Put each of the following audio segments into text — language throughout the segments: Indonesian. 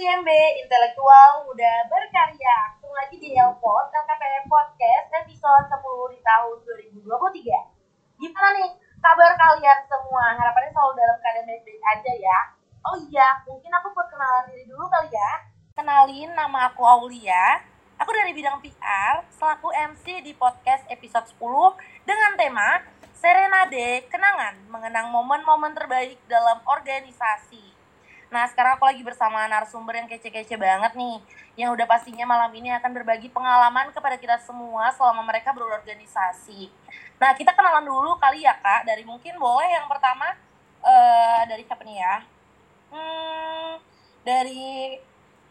IMB, intelektual, muda, berkarya. Ketemu lagi di Elpot, LKPM Podcast, episode 10 di tahun 2023. Gimana nih kabar kalian semua? Harapannya selalu dalam keadaan baik-baik aja ya. Oh iya, mungkin aku perkenalan diri dulu kali ya. Kenalin, nama aku Aulia. Aku dari bidang PR, selaku MC di podcast episode 10 dengan tema Serenade Kenangan, mengenang momen-momen terbaik dalam organisasi. Nah, sekarang aku lagi bersama narasumber yang kece-kece banget nih, yang udah pastinya malam ini akan berbagi pengalaman kepada kita semua selama mereka berorganisasi. Nah, kita kenalan dulu kali ya, Kak. Dari mungkin boleh yang pertama, uh, dari siapa nih ya? Hmm, dari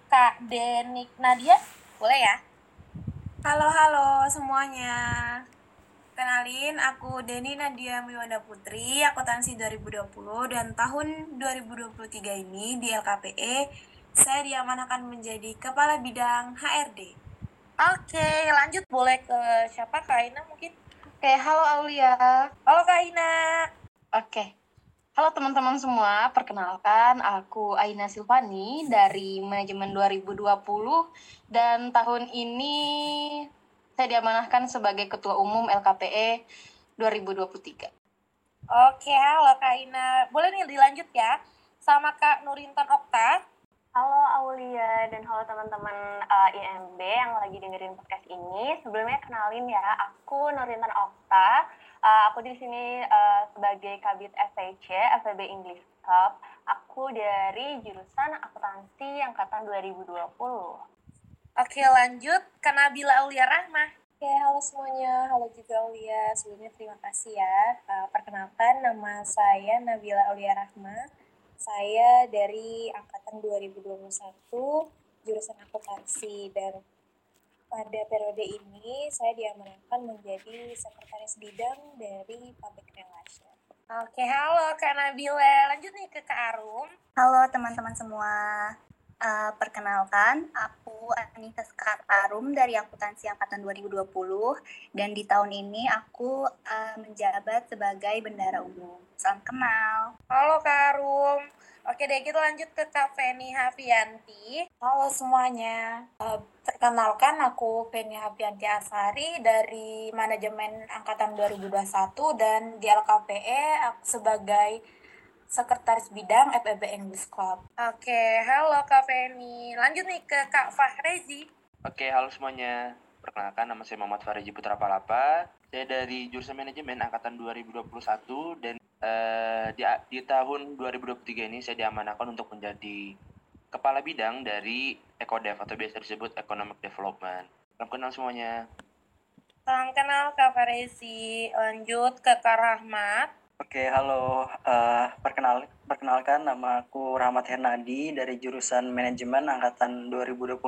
Kak Denik Nadia, boleh ya? Halo, halo semuanya. Kenalin, aku Deni Nadia Miwanda Putri, akuntansi 2020 dan tahun 2023 ini di LKPE saya diamanahkan menjadi Kepala Bidang HRD. Oke, lanjut boleh ke siapa Kak Ina mungkin? Oke, halo Aulia. Halo Kak Ina. Oke. Halo teman-teman semua, perkenalkan aku Aina Silvani dari Manajemen 2020 dan tahun ini saya diamanahkan sebagai Ketua Umum LKPE 2023. Oke, halo Kak Ina. Boleh nih dilanjut ya sama Kak Nurinton Okta. Halo Aulia dan halo teman-teman uh, IMB yang lagi dengerin podcast ini. Sebelumnya kenalin ya, aku Nurinton Okta. Uh, aku di sini uh, sebagai Kabit FEC, FEB English Club. Aku dari jurusan akuntansi angkatan 2020. Oke lanjut ke Nabila Aulia Rahma. Oke, halo semuanya. Halo juga Aulia. Sebelumnya terima kasih ya. Uh, perkenalkan nama saya Nabila Aulia Rahma. Saya dari angkatan 2021 jurusan akuntansi dan pada periode ini saya diamanahkan menjadi sekretaris bidang dari public relation. Oke, halo Kak Nabila. Lanjut nih ke Kak Arum. Halo teman-teman semua. Uh, perkenalkan, aku Anita Sekar Arum dari Akuntansi Angkatan 2020 dan di tahun ini aku uh, menjabat sebagai Bendara Umum. Salam kenal. Halo Kak Arum. Oke deh, kita lanjut ke Kak Feni Hafianti. Halo semuanya. Uh, perkenalkan, aku Feni Hafianti Asari dari Manajemen Angkatan 2021 dan di LKPE aku sebagai Sekretaris Bidang FEB English Club. Oke, halo Kak Feni. Lanjut nih ke Kak Fahrezi. Oke, halo semuanya. Perkenalkan, nama saya Muhammad Farezi Putra Palapa. Saya dari jurusan manajemen angkatan 2021 dan uh, di, di tahun 2023 ini saya diamanahkan untuk menjadi kepala bidang dari Ekodev atau biasa disebut Economic Development. Salam kenal semuanya. Salam kenal Kak Farezi. Lanjut ke Kak Rahmat. Oke, halo. Uh, perkenal, perkenalkan nama aku Rahmat Hernadi dari jurusan Manajemen Angkatan 2021.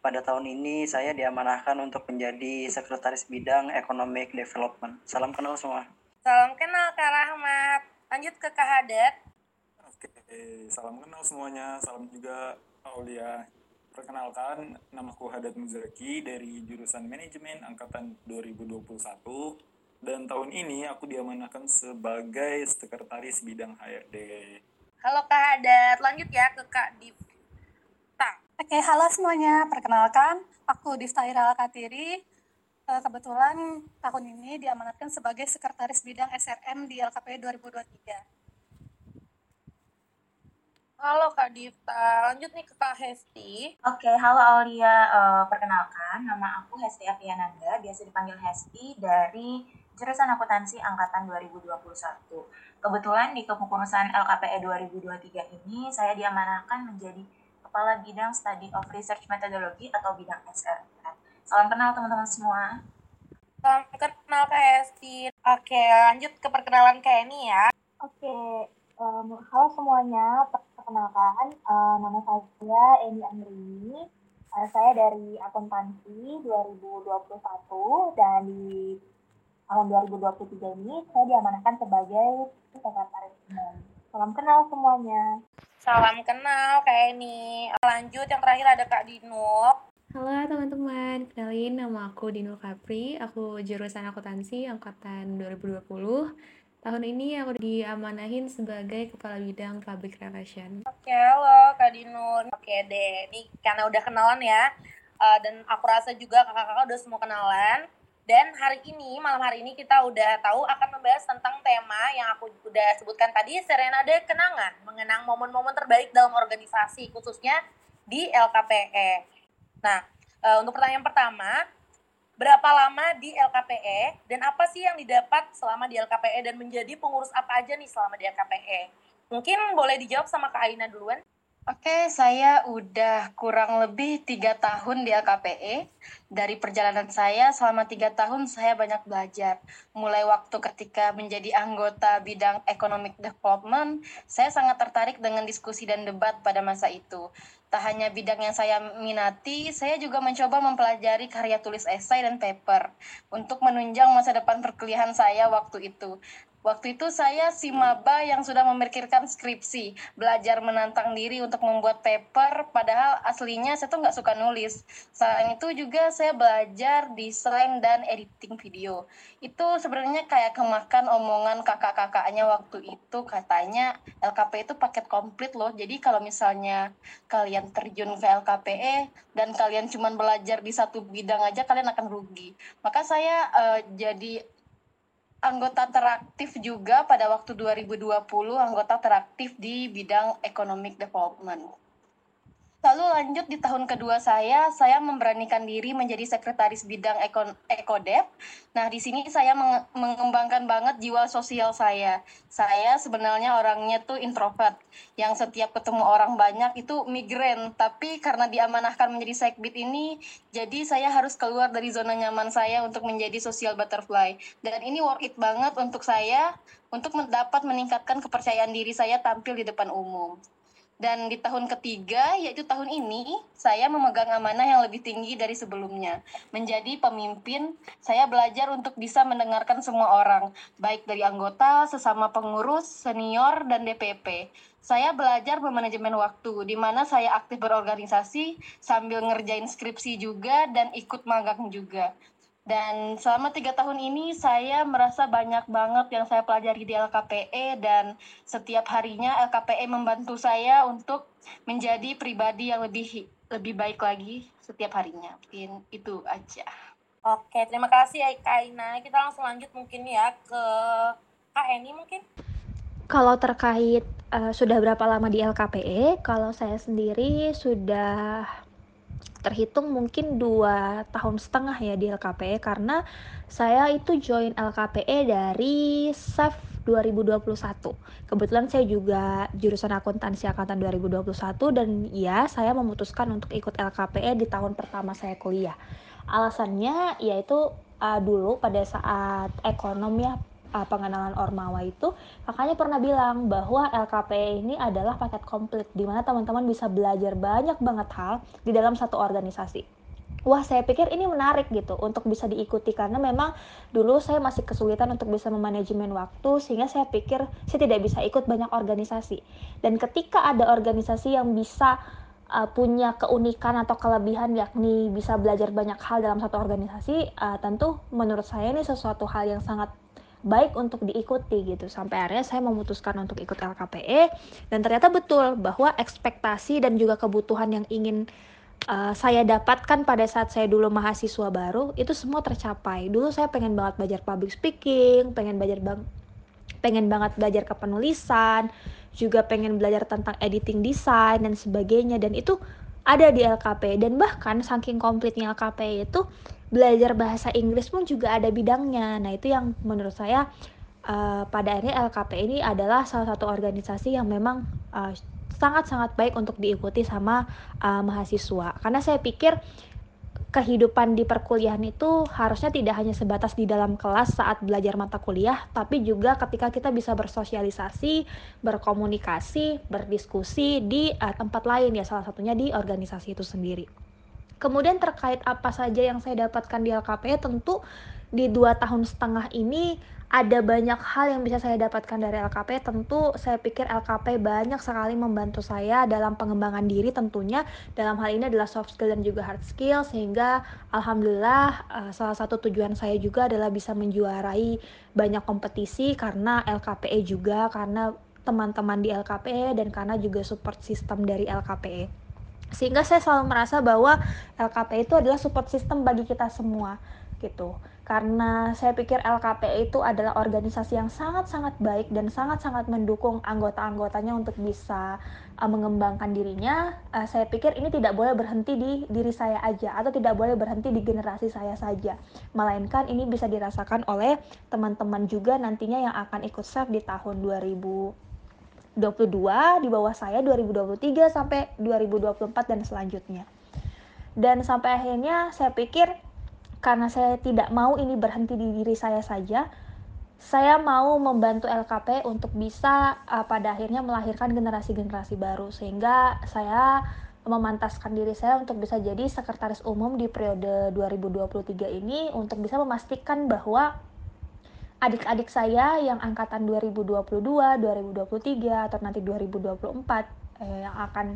Pada tahun ini saya diamanahkan untuk menjadi Sekretaris Bidang Economic Development. Salam kenal semua. Salam kenal Kak Rahmat. Lanjut ke Kak Hadat. Oke, salam kenal semuanya. Salam juga Aulia. Perkenalkan, namaku Hadat Muzaki dari jurusan Manajemen Angkatan 2021 dan tahun ini aku diamanahkan sebagai sekretaris bidang HRD. Halo Kak Hadat, lanjut ya ke Kak Difta. Oke, halo semuanya. Perkenalkan, aku Difta Ira Katiri. Kebetulan tahun ini diamanatkan sebagai sekretaris bidang SRM di LKP 2023. Halo Kak Difta, lanjut nih ke Kak Hesti. Oke, halo Aulia. Uh, perkenalkan, nama aku Hesti Apiananda, biasa dipanggil Hesti dari jurusan akuntansi angkatan 2021. Kebetulan di kepengurusan LKPE 2023 ini saya diamanahkan menjadi Kepala Bidang Study of Research Methodology atau bidang SRM. Salam kenal teman-teman semua. Salam kenal Kak. Oke, lanjut ke perkenalan Kak Eni ya. Oke, um, halo semuanya. Perkenalkan, uh, nama saya Eni Andrini. Uh, saya dari akuntansi 2021 dan di tahun 2023 ini saya diamanahkan sebagai sekretaris umum. Salam kenal semuanya. Salam kenal Kak Eni. Lanjut yang terakhir ada Kak Dinul. Halo teman-teman, kenalin nama aku Dinul Kapri. Aku jurusan akuntansi angkatan 2020. tahun ini aku diamanahin sebagai Kepala Bidang Public Relation. Oke, halo Kak Dinun. Oke deh, ini karena udah kenalan ya, uh, dan aku rasa juga kakak-kakak udah semua kenalan. Dan hari ini, malam hari ini kita udah tahu akan membahas tentang tema yang aku udah sebutkan tadi, Serenade Kenangan, mengenang momen-momen terbaik dalam organisasi, khususnya di LKPE. Nah, uh, untuk pertanyaan pertama, berapa lama di LKPE dan apa sih yang didapat selama di LKPE dan menjadi pengurus apa aja nih selama di LKPE? Mungkin boleh dijawab sama Kak Aina duluan. Oke, saya udah kurang lebih tiga tahun di LKPE. Dari perjalanan saya selama tiga tahun saya banyak belajar. Mulai waktu ketika menjadi anggota bidang economic development, saya sangat tertarik dengan diskusi dan debat pada masa itu. Tak hanya bidang yang saya minati, saya juga mencoba mempelajari karya tulis esai dan paper untuk menunjang masa depan perkuliahan saya waktu itu. Waktu itu saya si maba yang sudah memikirkan skripsi, belajar menantang diri untuk membuat paper, padahal aslinya saya tuh nggak suka nulis. Selain itu juga saya belajar desain dan editing video. Itu sebenarnya kayak kemakan omongan kakak-kakaknya waktu itu, katanya LKP itu paket komplit loh. Jadi kalau misalnya kalian terjun ke LKPE dan kalian cuma belajar di satu bidang aja, kalian akan rugi. Maka saya uh, jadi anggota teraktif juga pada waktu 2020 anggota teraktif di bidang economic development. Lalu lanjut di tahun kedua saya, saya memberanikan diri menjadi sekretaris bidang Eko, Ekodep. Nah, di sini saya mengembangkan banget jiwa sosial saya. Saya sebenarnya orangnya tuh introvert, yang setiap ketemu orang banyak itu migrain. Tapi karena diamanahkan menjadi sekbid ini, jadi saya harus keluar dari zona nyaman saya untuk menjadi social butterfly. Dan ini worth it banget untuk saya, untuk mendapat meningkatkan kepercayaan diri saya tampil di depan umum. Dan di tahun ketiga, yaitu tahun ini, saya memegang amanah yang lebih tinggi dari sebelumnya. Menjadi pemimpin, saya belajar untuk bisa mendengarkan semua orang, baik dari anggota, sesama pengurus, senior, dan DPP. Saya belajar memanajemen waktu, di mana saya aktif berorganisasi sambil ngerjain skripsi juga dan ikut magang juga. Dan selama tiga tahun ini saya merasa banyak banget yang saya pelajari di LKPE dan setiap harinya LKPE membantu saya untuk menjadi pribadi yang lebih lebih baik lagi setiap harinya. Mungkin itu aja. Oke, terima kasih ya Kaina. Kita langsung lanjut mungkin ya ke Kak Eni mungkin. Kalau terkait uh, sudah berapa lama di LKPE, kalau saya sendiri sudah terhitung mungkin dua tahun setengah ya di LKPE karena saya itu join LKPE dari SEF 2021. Kebetulan saya juga jurusan akuntansi angkatan 2021 dan ya saya memutuskan untuk ikut LKPE di tahun pertama saya kuliah. Alasannya yaitu uh, dulu pada saat ekonomi ya uh, pengenalan Ormawa itu kakaknya pernah bilang bahwa LKP ini adalah paket komplit di mana teman-teman bisa belajar banyak banget hal di dalam satu organisasi. Wah, saya pikir ini menarik gitu untuk bisa diikuti karena memang dulu saya masih kesulitan untuk bisa memanajemen waktu sehingga saya pikir saya tidak bisa ikut banyak organisasi. Dan ketika ada organisasi yang bisa uh, punya keunikan atau kelebihan yakni bisa belajar banyak hal dalam satu organisasi, uh, tentu menurut saya ini sesuatu hal yang sangat baik untuk diikuti gitu. Sampai akhirnya saya memutuskan untuk ikut LKPE dan ternyata betul bahwa ekspektasi dan juga kebutuhan yang ingin uh, saya dapatkan pada saat saya dulu mahasiswa baru itu semua tercapai. Dulu saya pengen banget belajar public speaking pengen belajar bang pengen banget belajar kepenulisan juga pengen belajar tentang editing design dan sebagainya. Dan itu ada di LKP dan bahkan saking komplitnya LKP itu belajar bahasa Inggris pun juga ada bidangnya. Nah, itu yang menurut saya uh, pada akhirnya LKP ini adalah salah satu organisasi yang memang eh, sangat-sangat baik untuk diikuti sama uh, mahasiswa. Karena saya pikir kehidupan di perkuliahan itu harusnya tidak hanya sebatas di dalam kelas saat belajar mata kuliah, tapi juga ketika kita bisa bersosialisasi, berkomunikasi, berdiskusi di uh, tempat lain ya, salah satunya di organisasi itu sendiri. Kemudian terkait apa saja yang saya dapatkan di LKP, tentu di dua tahun setengah ini ada banyak hal yang bisa saya dapatkan dari LKP. Tentu saya pikir LKP banyak sekali membantu saya dalam pengembangan diri tentunya. Dalam hal ini adalah soft skill dan juga hard skill sehingga alhamdulillah uh, salah satu tujuan saya juga adalah bisa menjuarai banyak kompetisi karena LKPE juga karena teman-teman di LKPE dan karena juga support system dari LKPE. Sehingga saya selalu merasa bahwa LKPE itu adalah support system bagi kita semua gitu karena saya pikir LKP itu adalah organisasi yang sangat-sangat baik dan sangat-sangat mendukung anggota-anggotanya untuk bisa uh, mengembangkan dirinya. Uh, saya pikir ini tidak boleh berhenti di diri saya aja atau tidak boleh berhenti di generasi saya saja, melainkan ini bisa dirasakan oleh teman-teman juga nantinya yang akan ikut serve di tahun 2022 di bawah saya 2023 sampai 2024 dan selanjutnya. Dan sampai akhirnya saya pikir karena saya tidak mau ini berhenti di diri saya saja, saya mau membantu LKP untuk bisa uh, pada akhirnya melahirkan generasi-generasi baru. Sehingga saya memantaskan diri saya untuk bisa jadi sekretaris umum di periode 2023 ini untuk bisa memastikan bahwa adik-adik saya yang angkatan 2022, 2023 atau nanti 2024 eh, yang akan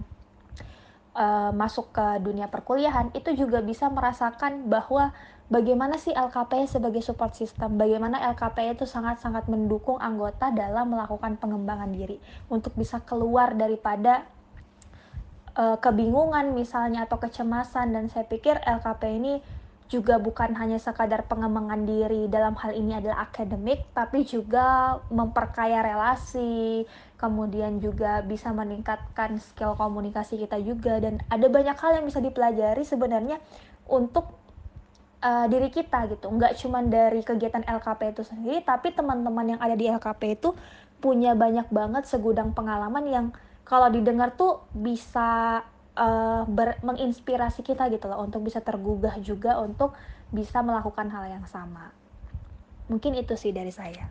uh, masuk ke dunia perkuliahan itu juga bisa merasakan bahwa bagaimana sih LKP sebagai support system, bagaimana LKP itu sangat-sangat mendukung anggota dalam melakukan pengembangan diri? Untuk bisa keluar daripada uh, kebingungan misalnya atau kecemasan. Dan saya pikir LKP ini juga bukan hanya sekadar pengembangan diri dalam hal ini adalah akademik tapi juga memperkaya relasi kemudian juga bisa meningkatkan skill komunikasi kita juga. Dan ada banyak hal yang bisa dipelajari sebenarnya untuk uh, diri kita gitu. Nggak cuma dari kegiatan LKP itu sendiri tapi teman-teman yang ada di LKP itu punya banyak banget segudang pengalaman yang kalau didengar tuh bisa uh, ber, menginspirasi kita gitu loh untuk bisa tergugah juga untuk bisa melakukan hal yang sama. Mungkin itu sih dari saya.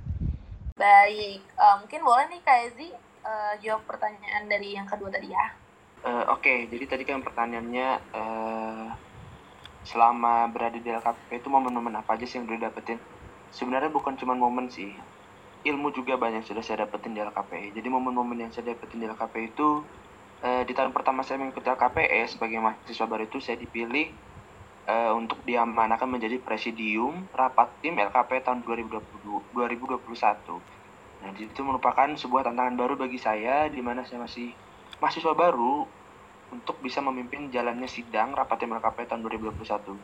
Baik uh, mungkin boleh nih kak Ezi uh, jawab pertanyaan dari yang kedua tadi ya. Uh, oke okay. jadi tadi kan pertanyaannya uh, selama berada di LKP itu momen-momen apa aja sih yang udah dapetin sebenarnya bukan cuma momen sih. Ilmu juga banyak sudah saya dapetin di LKP jadi momen-momen yang saya dapetin di LKP itu eh, di tahun pertama saya mengikuti LKPE sebagai mahasiswa baru itu saya dipilih eh, untuk diamanahkan menjadi presidium rapat tim LKP tahun 2020, 2021 nah itu merupakan sebuah tantangan baru bagi saya di mana saya masih mahasiswa baru untuk bisa memimpin jalannya sidang rapat MLKP tahun 2021.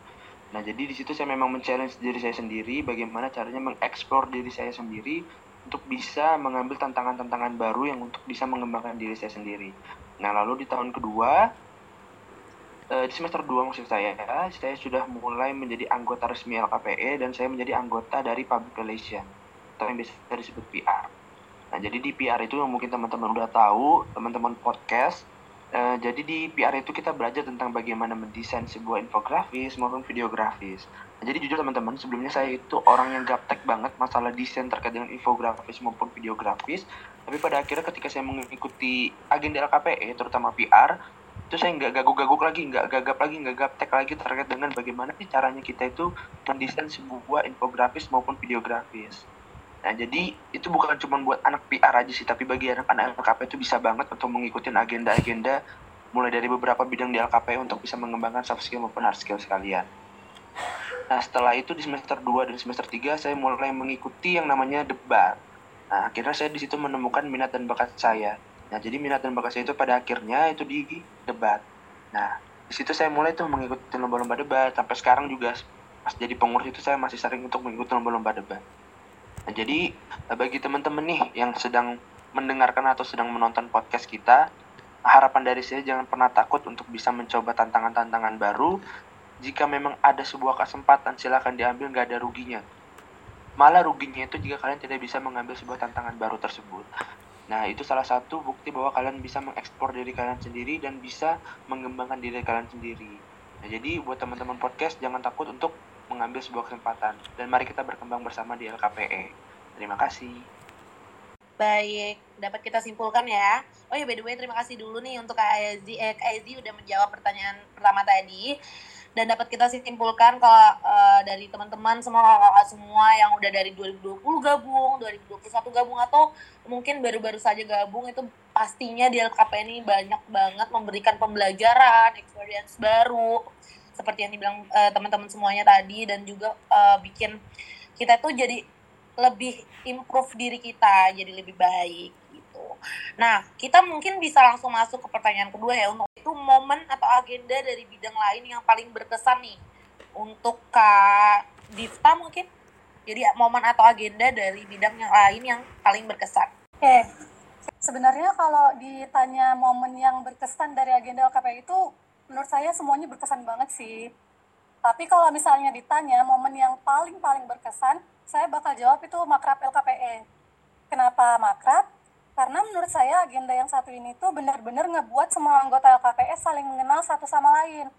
Nah, jadi di situ saya memang men-challenge diri saya sendiri bagaimana caranya mengeksplor diri saya sendiri untuk bisa mengambil tantangan-tantangan baru yang untuk bisa mengembangkan diri saya sendiri. Nah, lalu di tahun kedua eh, di semester 2 maksud saya, saya sudah mulai menjadi anggota resmi LKPE dan saya menjadi anggota dari Public Relation atau yang biasa disebut PR. Nah, jadi di PR itu yang mungkin teman-teman udah tahu, teman-teman podcast, Uh, jadi di PR itu kita belajar tentang bagaimana mendesain sebuah infografis maupun videografis. Nah, jadi jujur teman-teman, sebelumnya saya itu orang yang gaptek banget masalah desain terkait dengan infografis maupun videografis. Tapi pada akhirnya ketika saya mengikuti agenda LKPE, terutama PR, itu saya nggak gaguk-gaguk lagi, nggak gagap lagi, nggak gaptek lagi terkait dengan bagaimana sih caranya kita itu mendesain sebuah infografis maupun videografis. Nah, jadi itu bukan cuma buat anak PR aja sih, tapi bagi anak-anak LKP itu bisa banget untuk mengikuti agenda-agenda mulai dari beberapa bidang di LKP untuk bisa mengembangkan soft skill maupun hard skill sekalian. Nah, setelah itu di semester 2 dan semester 3 saya mulai mengikuti yang namanya debat. Nah, akhirnya saya di situ menemukan minat dan bakat saya. Nah, jadi minat dan bakat saya itu pada akhirnya itu di debat. Nah, di situ saya mulai tuh mengikuti lomba-lomba debat. Sampai sekarang juga pas jadi pengurus itu saya masih sering untuk mengikuti lomba-lomba debat. Nah, jadi eh, bagi teman-teman nih yang sedang mendengarkan atau sedang menonton podcast kita, harapan dari saya jangan pernah takut untuk bisa mencoba tantangan-tantangan baru. Jika memang ada sebuah kesempatan, silahkan diambil, nggak ada ruginya. Malah ruginya itu jika kalian tidak bisa mengambil sebuah tantangan baru tersebut. Nah, itu salah satu bukti bahwa kalian bisa mengekspor diri kalian sendiri dan bisa mengembangkan diri kalian sendiri. Nah, jadi buat teman-teman podcast, jangan takut untuk mengambil sebuah kesempatan dan mari kita berkembang bersama di LKPE. Terima kasih. Baik, dapat kita simpulkan ya. Oh ya by the way terima kasih dulu nih untuk Kak Ezi, eh, udah menjawab pertanyaan pertama tadi. dan dapat kita simpulkan kalau uh, dari teman-teman semua kakak semua yang udah dari 2020 gabung, 2021 gabung atau mungkin baru-baru saja gabung itu pastinya di LKP ini banyak banget memberikan pembelajaran, experience baru seperti yang dibilang uh, teman-teman semuanya tadi dan juga uh, bikin kita tuh jadi lebih improve diri kita jadi lebih baik gitu. Nah, kita mungkin bisa langsung masuk ke pertanyaan kedua ya untuk itu momen atau agenda dari bidang lain yang paling berkesan nih untuk Kak Difta mungkin. Jadi momen atau agenda dari bidang yang lain yang paling berkesan. Oke. Sebenarnya kalau ditanya momen yang berkesan dari agenda LKP itu menurut saya semuanya berkesan banget sih. Tapi kalau misalnya ditanya momen yang paling-paling berkesan, saya bakal jawab itu makrab LKPE. Kenapa makrab? Karena menurut saya agenda yang satu ini tuh benar-benar ngebuat semua anggota LKPE saling mengenal satu sama lain.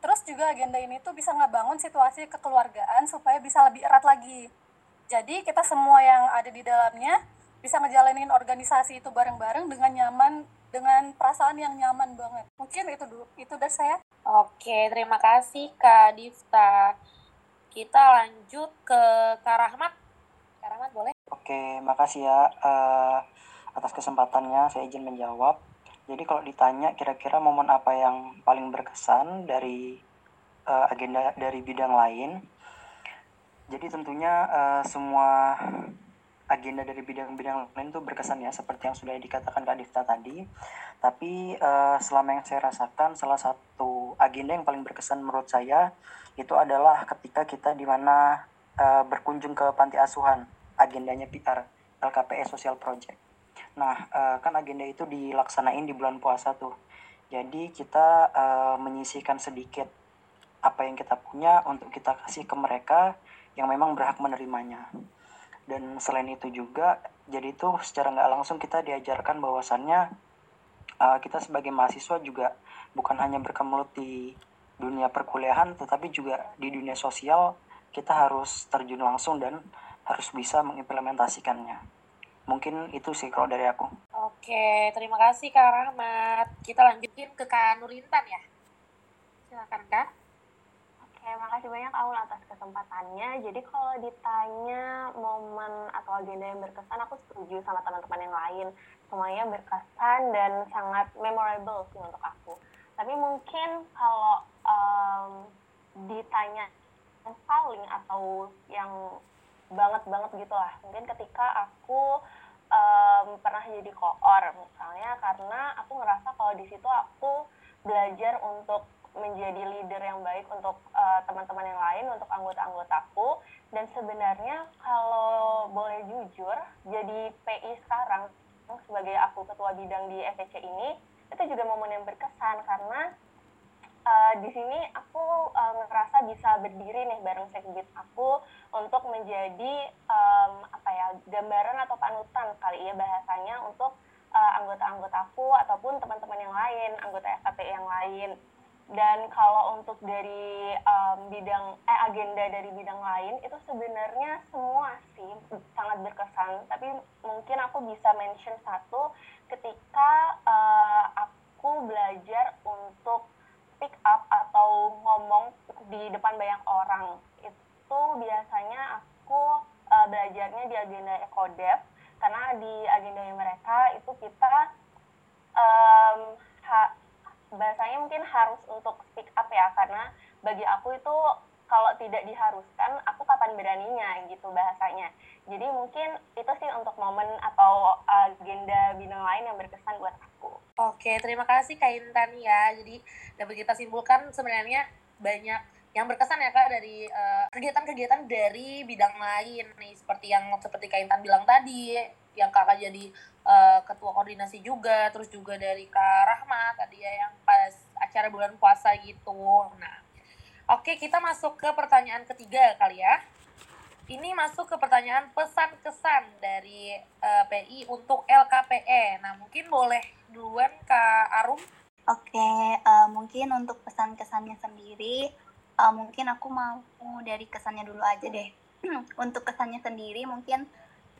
Terus juga agenda ini tuh bisa ngebangun situasi kekeluargaan supaya bisa lebih erat lagi. Jadi kita semua yang ada di dalamnya bisa ngejalanin organisasi itu bareng-bareng dengan nyaman dengan perasaan yang nyaman banget. Mungkin itu dulu, itu dari saya. Oke, terima kasih Kak Difta. Kita lanjut ke Kak Rahmat. Kak Rahmat boleh? Oke, makasih ya uh, atas kesempatannya. Saya izin menjawab. Jadi kalau ditanya kira-kira momen apa yang paling berkesan dari uh, agenda dari bidang lain, jadi tentunya uh, semua agenda dari bidang-bidang lain itu berkesan ya seperti yang sudah dikatakan Kak Difta tadi. Tapi uh, selama yang saya rasakan salah satu agenda yang paling berkesan menurut saya itu adalah ketika kita di mana uh, berkunjung ke panti asuhan agendanya PR LKPE Social Project. Nah, uh, kan agenda itu dilaksanain di bulan puasa tuh. Jadi kita uh, menyisihkan sedikit apa yang kita punya untuk kita kasih ke mereka yang memang berhak menerimanya dan selain itu juga jadi itu secara nggak langsung kita diajarkan bahwasannya uh, kita sebagai mahasiswa juga bukan hanya berkemelut di dunia perkuliahan tetapi juga di dunia sosial kita harus terjun langsung dan harus bisa mengimplementasikannya. Mungkin itu sih kalau dari aku. Oke terima kasih kak Rahmat. Kita lanjutin ke kak Nurintan ya. Silakan kak Oke, makasih banyak Aul atas kesempatannya. Jadi kalau ditanya momen atau agenda yang berkesan, aku setuju sama teman-teman yang lain. Semuanya berkesan dan sangat memorable sih untuk aku. Tapi mungkin kalau um, ditanya yang paling atau yang banget-banget gitu lah, mungkin ketika aku um, pernah jadi koor misalnya karena aku ngerasa kalau di situ aku belajar untuk menjadi leader yang baik untuk uh, teman-teman yang lain, untuk anggota-anggotaku. Dan sebenarnya kalau boleh jujur, jadi PI sekarang sebagai aku ketua bidang di FEC ini, itu juga momen yang berkesan karena uh, di sini aku uh, ngerasa bisa berdiri nih bareng sekbid aku untuk menjadi um, apa ya gambaran atau panutan kali ya bahasanya untuk uh, anggota-anggotaku ataupun teman-teman yang lain, anggota FKP yang lain dan kalau untuk dari um, bidang eh agenda dari bidang lain itu sebenarnya semua sih sangat berkesan. Tapi mungkin aku bisa mention satu ketika uh, aku belajar untuk speak up atau ngomong di depan banyak orang. Itu biasanya aku uh, belajarnya di agenda ekodev karena di agenda mereka itu kita um, bahasanya mungkin harus untuk speak up ya karena bagi aku itu kalau tidak diharuskan aku kapan beraninya gitu bahasanya. Jadi mungkin itu sih untuk momen atau agenda bidang lain yang berkesan buat aku. Oke terima kasih Kak Intan ya. Jadi dapat kita simpulkan sebenarnya banyak yang berkesan ya kak dari eh, kegiatan-kegiatan uh, dari bidang lain nih. Seperti yang seperti Kak Intan bilang tadi yang kakak jadi uh, ketua koordinasi juga terus juga dari Kak Rahmat tadi ya yang pas acara bulan puasa gitu. Nah oke kita masuk ke pertanyaan ketiga kali ya. Ini masuk ke pertanyaan pesan kesan dari uh, eh, PI untuk LKPE nah mungkin boleh duluan Kak Arum. Oke, uh, mungkin untuk pesan kesannya sendiri, uh, mungkin aku mau dari kesannya dulu aja deh. untuk kesannya sendiri mungkin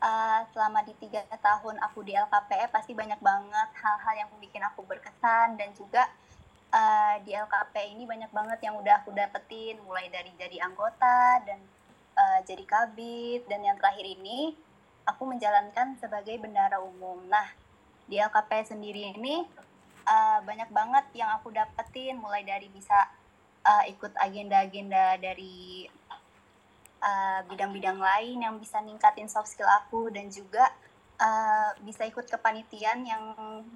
uh, selama di tiga tahun aku di LKPE pasti banyak banget hal-hal yang bikin aku berkesan dan juga uh, di LKP ini banyak banget yang udah aku dapetin mulai dari jadi anggota dan uh, jadi kabit dan yang terakhir ini aku menjalankan sebagai bendara umum. Nah, di LKP sendiri ini uh, banyak banget yang aku dapetin mulai dari bisa uh, ikut agenda-agenda dari bidang-bidang uh, lain yang bisa ningkatin soft skill aku dan juga uh, bisa ikut kepanitiaan yang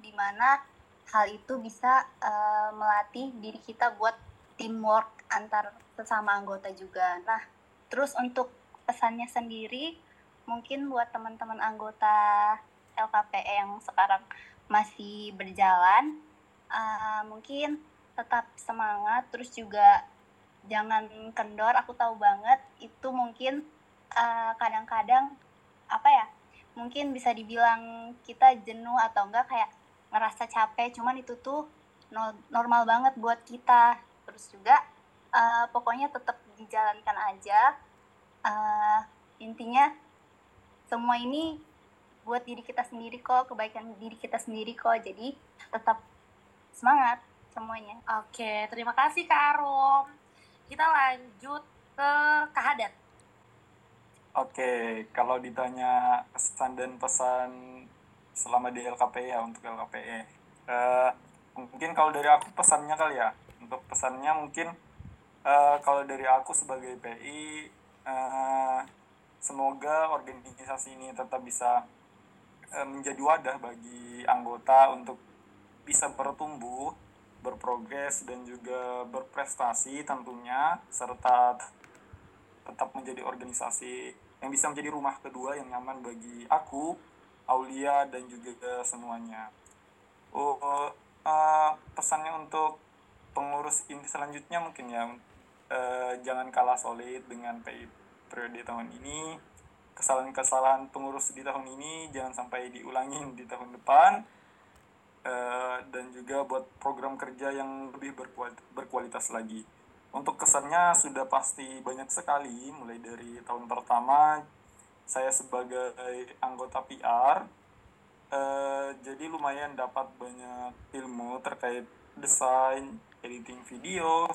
di mana hal itu bisa uh, melatih diri kita buat teamwork antar sesama anggota juga. Nah, terus untuk pesannya sendiri, mungkin buat teman-teman anggota LKPE yang sekarang masih berjalan, uh, mungkin tetap semangat, terus juga jangan kendor. Aku tahu banget. Itu mungkin kadang-kadang uh, apa ya, mungkin bisa dibilang kita jenuh atau enggak kayak ngerasa capek. Cuman itu tuh normal banget buat kita. Terus juga uh, pokoknya tetap dijalankan aja. Uh, intinya semua ini buat diri kita sendiri kok kebaikan diri kita sendiri kok. Jadi tetap semangat semuanya. Oke terima kasih kak Arum kita lanjut ke Kak Hadat Oke, kalau ditanya pesan dan pesan selama di LKPE ya untuk LKPE. Uh, mungkin kalau dari aku pesannya kali ya. Untuk pesannya mungkin uh, kalau dari aku sebagai PI uh, eh, semoga organisasi ini tetap bisa uh, menjadi wadah bagi anggota untuk bisa bertumbuh, berprogres dan juga berprestasi tentunya serta tetap menjadi organisasi yang bisa menjadi rumah kedua yang nyaman bagi aku Aulia dan juga semuanya. Oh, uh, pesannya untuk pengurus inti selanjutnya mungkin ya uh, jangan kalah solid dengan PI periode tahun ini. Kesalahan-kesalahan pengurus di tahun ini jangan sampai diulangi di tahun depan. Uh, dan juga buat program kerja yang lebih berkualitas, berkualitas lagi. Untuk kesannya sudah pasti banyak sekali, mulai dari tahun pertama saya sebagai anggota PR eh, jadi lumayan dapat banyak ilmu terkait desain editing video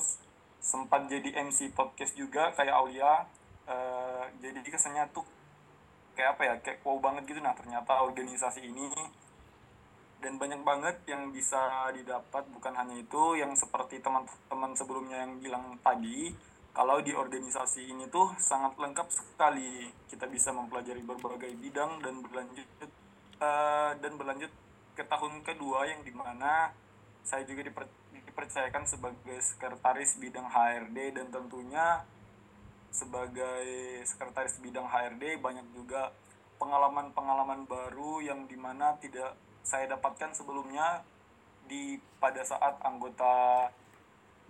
sempat jadi MC podcast juga kayak Aulia eh, jadi kesannya tuh kayak apa ya kayak wow banget gitu nah ternyata organisasi ini dan banyak banget yang bisa didapat bukan hanya itu yang seperti teman-teman sebelumnya yang bilang tadi kalau di organisasi ini tuh sangat lengkap sekali. Kita bisa mempelajari berbagai bidang dan berlanjut uh, dan berlanjut ke tahun kedua yang di mana saya juga diper, dipercayakan sebagai sekretaris bidang HRD dan tentunya sebagai sekretaris bidang HRD banyak juga pengalaman-pengalaman baru yang di mana tidak saya dapatkan sebelumnya di pada saat anggota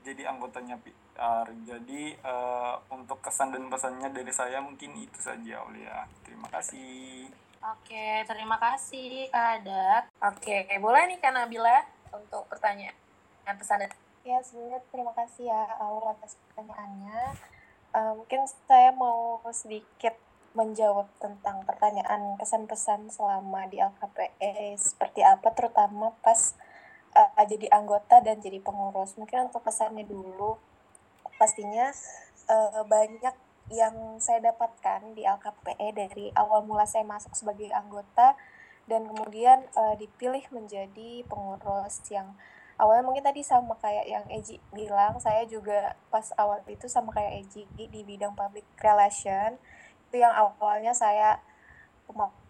jadi anggotanya PR. Jadi uh, untuk kesan dan pesannya dari saya mungkin itu saja Aulia. Terima kasih. Oke, terima kasih Kak Adat. Oke, boleh nih Kak Nabila untuk pertanyaan dan pesan Ya, sebenarnya terima kasih ya Aul atas pertanyaannya. Uh, mungkin saya mau sedikit menjawab tentang pertanyaan kesan-pesan selama di LKPE seperti apa, terutama pas uh, jadi anggota dan jadi pengurus. Mungkin untuk pesannya dulu, pastinya uh, banyak yang saya dapatkan di LKPE dari awal mula saya masuk sebagai anggota dan kemudian uh, dipilih menjadi pengurus yang awalnya mungkin tadi sama kayak yang Eji bilang saya juga pas awal itu sama kayak Eji di bidang public relation itu yang awalnya saya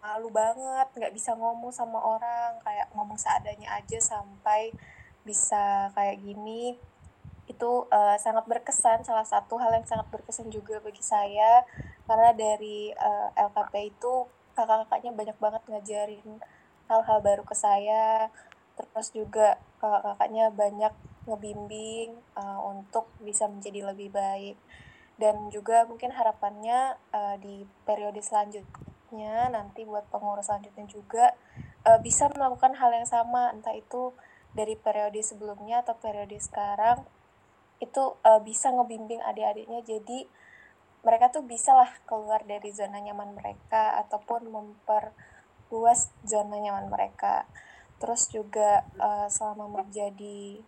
malu banget nggak bisa ngomong sama orang kayak ngomong seadanya aja sampai bisa kayak gini. Itu uh, sangat berkesan salah satu hal yang sangat berkesan juga bagi saya. Karena dari uh, eh, LKP itu kakak-kakaknya banyak banget ngajarin hal-hal baru ke saya. Terus juga kakak-kakaknya banyak ngebimbing uh, untuk bisa menjadi lebih baik dan juga mungkin harapannya uh, di periode selanjutnya nanti buat pengurus selanjutnya juga uh, bisa melakukan hal yang sama. Entah itu dari periode sebelumnya atau periode sekarang itu uh, bisa ngebimbing adik-adiknya. Jadi mereka tuh bisa lah keluar dari zona nyaman mereka ataupun memperluas zona nyaman mereka. Terus juga uh, selama menjadi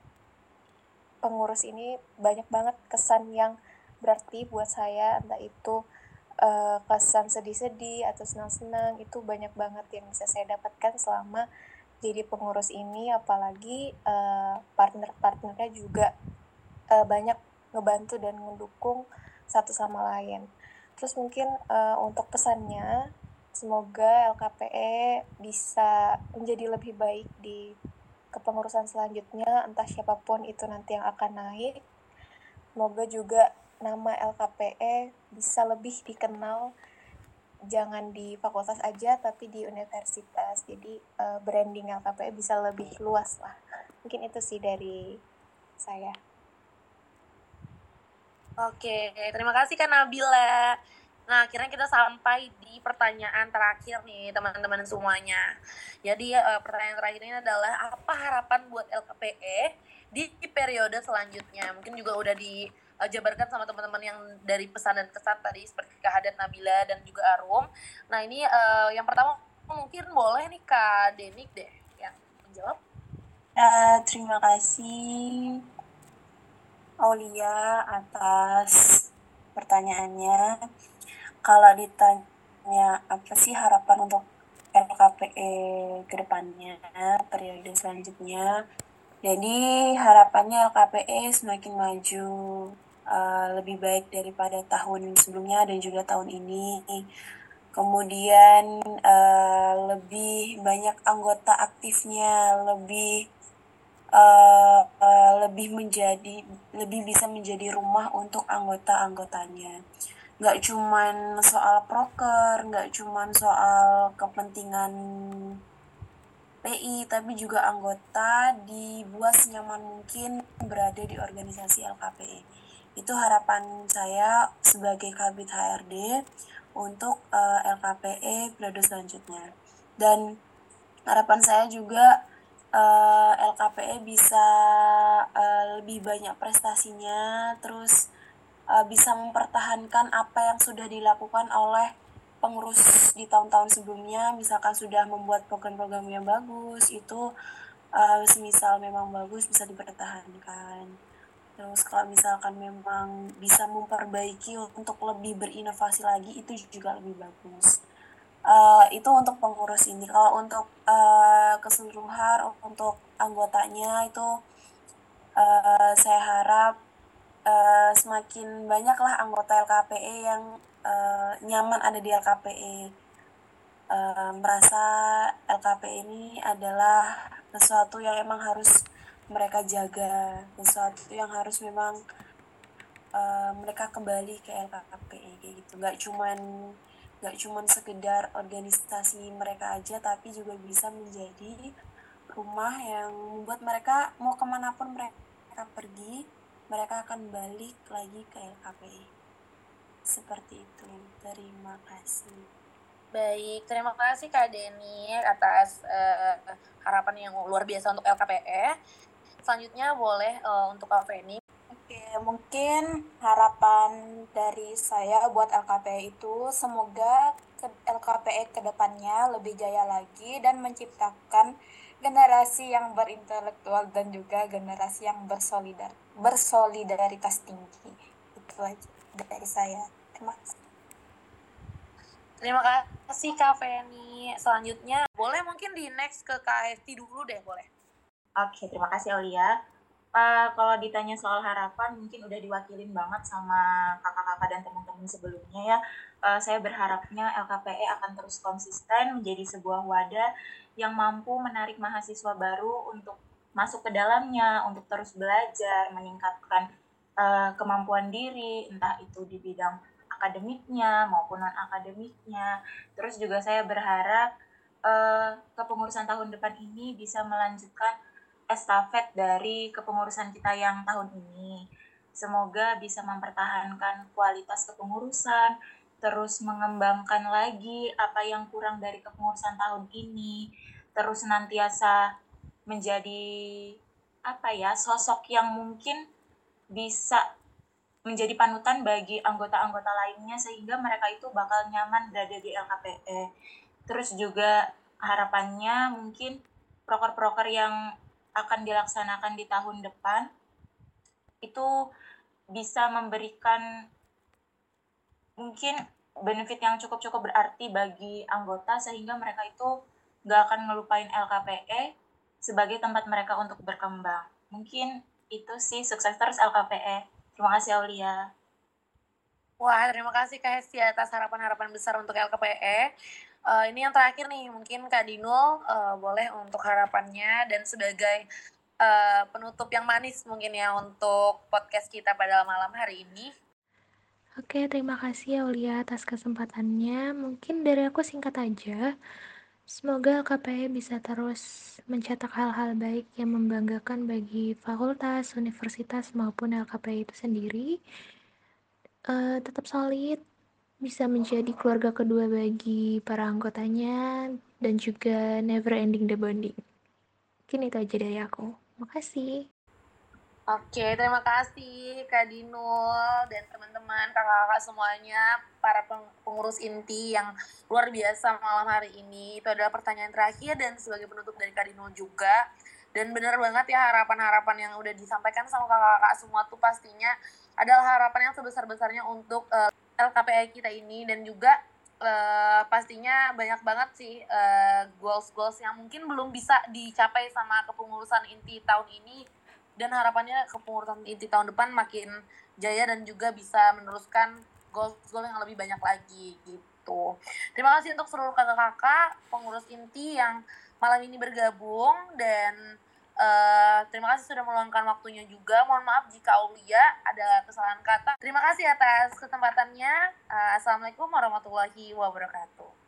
pengurus ini banyak banget kesan yang berarti buat saya entah itu uh, kesan sedih-sedih atau senang-senang itu banyak banget yang bisa saya dapatkan selama jadi pengurus ini apalagi uh, partner-partnernya juga uh, banyak ngebantu dan mendukung satu sama lain. Terus mungkin uh, untuk pesannya semoga LKPE bisa menjadi lebih baik di kepengurusan selanjutnya entah siapa pun itu nanti yang akan naik. Semoga juga nama LKPE bisa lebih dikenal jangan di fakultas aja tapi di universitas. Jadi uh, branding LKPE bisa lebih luas lah. Mungkin itu sih dari saya. Oke terima kasih kan Nabila. Nah akhirnya kita sampai di pertanyaan terakhir nih teman-teman semuanya. Jadi uh, pertanyaan terakhir ini adalah apa harapan buat LKPE di periode selanjutnya? Mungkin juga udah di uh, jabarkan sama teman-teman yang dari pesan dan kesan tadi seperti Hadat Nabila dan juga Arum. Nah ini uh, yang pertama mungkin boleh nih Kak Denik deh yang menjawab. Uh, terima kasih Aulia atas pertanyaannya. Kalau ditanya apa sih harapan untuk LKPE ke depannya, periode selanjutnya, jadi harapannya LKPE semakin maju uh, lebih baik daripada tahun sebelumnya dan juga tahun ini. Kemudian uh, lebih banyak anggota aktifnya, lebih uh, uh, lebih menjadi lebih bisa menjadi rumah untuk anggota-anggotanya. Nggak cuman soal proker, nggak cuman soal kepentingan PI, tapi juga anggota dibuat senyaman mungkin berada di organisasi LKPE. Itu harapan saya sebagai Kabit HRD untuk uh, eh, LKPE periode selanjutnya. Dan harapan saya juga uh, eh, LKPE bisa uh, lebih banyak prestasinya, terus uh, bisa mempertahankan apa yang sudah dilakukan oleh pengurus di tahun-tahun sebelumnya misalkan sudah membuat program-program yang bagus itu uh, semisal memang bagus bisa dipertahankan terus kalau misalkan memang bisa memperbaiki untuk lebih berinovasi lagi itu juga lebih bagus. Uh, itu untuk pengurus ini. Kalau untuk uh, keseluruhan untuk anggotanya itu uh, saya harap uh, semakin banyaklah anggota LKPE yang uh, nyaman ada di LKPE uh, merasa LKPE ini adalah sesuatu yang emang harus mereka jaga sesuatu yang harus memang uh, mereka kembali ke kayak gitu nggak cuman nggak cuman sekedar organisasi mereka aja tapi juga bisa menjadi rumah yang membuat mereka mau ke mana pun mereka pergi mereka akan balik lagi ke LKPE seperti itu. Terima kasih. Baik, terima kasih Kak Deni atas uh, harapan yang luar biasa untuk LKPE. Selanjutnya boleh uh, untuk Kak Feni. Oke, mungkin harapan dari saya buat LKPE itu semoga ke LKPE ke depannya lebih jaya lagi dan menciptakan generasi yang berintelektual dan juga generasi yang bersolidar bersolidaritas tinggi. Itu aja dari saya. Terima kasih. Terima kasih Kak Feni. Selanjutnya boleh mungkin di next ke KFT dulu deh boleh. Oke, terima kasih Aulia. Uh, kalau ditanya soal harapan mungkin udah diwakilin banget sama kakak-kakak dan teman-teman sebelumnya ya. Uh, saya berharapnya LKPE akan terus konsisten menjadi sebuah wadah yang mampu menarik mahasiswa baru untuk masuk ke dalamnya, untuk terus belajar, meningkatkan uh, kemampuan diri, entah itu di bidang akademiknya maupun non akademiknya. Terus juga saya berharap uh, kepengurusan tahun depan ini bisa melanjutkan estafet dari kepengurusan kita yang tahun ini. Semoga bisa mempertahankan kualitas kepengurusan, terus mengembangkan lagi apa yang kurang dari kepengurusan tahun ini, terus nantiasa menjadi apa ya sosok yang mungkin bisa menjadi panutan bagi anggota-anggota lainnya sehingga mereka itu bakal nyaman berada di LKPE. Terus juga harapannya mungkin proker-proker yang akan dilaksanakan di tahun depan itu bisa memberikan mungkin benefit yang cukup-cukup berarti bagi anggota sehingga mereka itu gak akan ngelupain LKPE sebagai tempat mereka untuk berkembang. Mungkin itu sih sukses terus LKPE. Terima kasih Aulia. Wah, terima kasih Kak Hesti atas harapan-harapan besar untuk LKPE. Uh, ini yang terakhir nih, mungkin Kak Dinul uh, boleh untuk harapannya dan sebagai uh, penutup yang manis mungkin ya untuk podcast kita pada malam hari ini. Oke, terima kasih Aulia atas kesempatannya. Mungkin dari aku singkat aja. Semoga KPI bisa terus mencetak hal-hal baik yang membanggakan bagi fakultas, universitas, maupun LKPI itu sendiri. Uh, tetap solid, bisa menjadi keluarga kedua bagi para anggotanya, dan juga never ending the bonding. Mungkin itu aja dari aku. Makasih. Oke, terima kasih Kak Dinul dan teman-teman, kakak-kakak semuanya, para pengurus inti yang luar biasa malam hari ini. Itu adalah pertanyaan terakhir dan sebagai penutup dari Kak Dinul juga. Dan benar banget ya harapan-harapan yang udah disampaikan sama kakak-kakak semua tuh pastinya adalah harapan yang sebesar-besarnya untuk uh, LKPI kita ini dan juga uh, pastinya banyak banget sih uh, goals-goals yang mungkin belum bisa dicapai sama kepengurusan inti tahun ini dan harapannya kepengurusan inti tahun depan makin jaya dan juga bisa meneruskan gol-gol yang lebih banyak lagi gitu. Terima kasih untuk seluruh kakak-kakak pengurus inti yang malam ini bergabung dan uh, terima kasih sudah meluangkan waktunya juga. Mohon maaf jika Aulia ada kesalahan kata. Terima kasih atas kesempatannya. Uh, Assalamualaikum warahmatullahi wabarakatuh.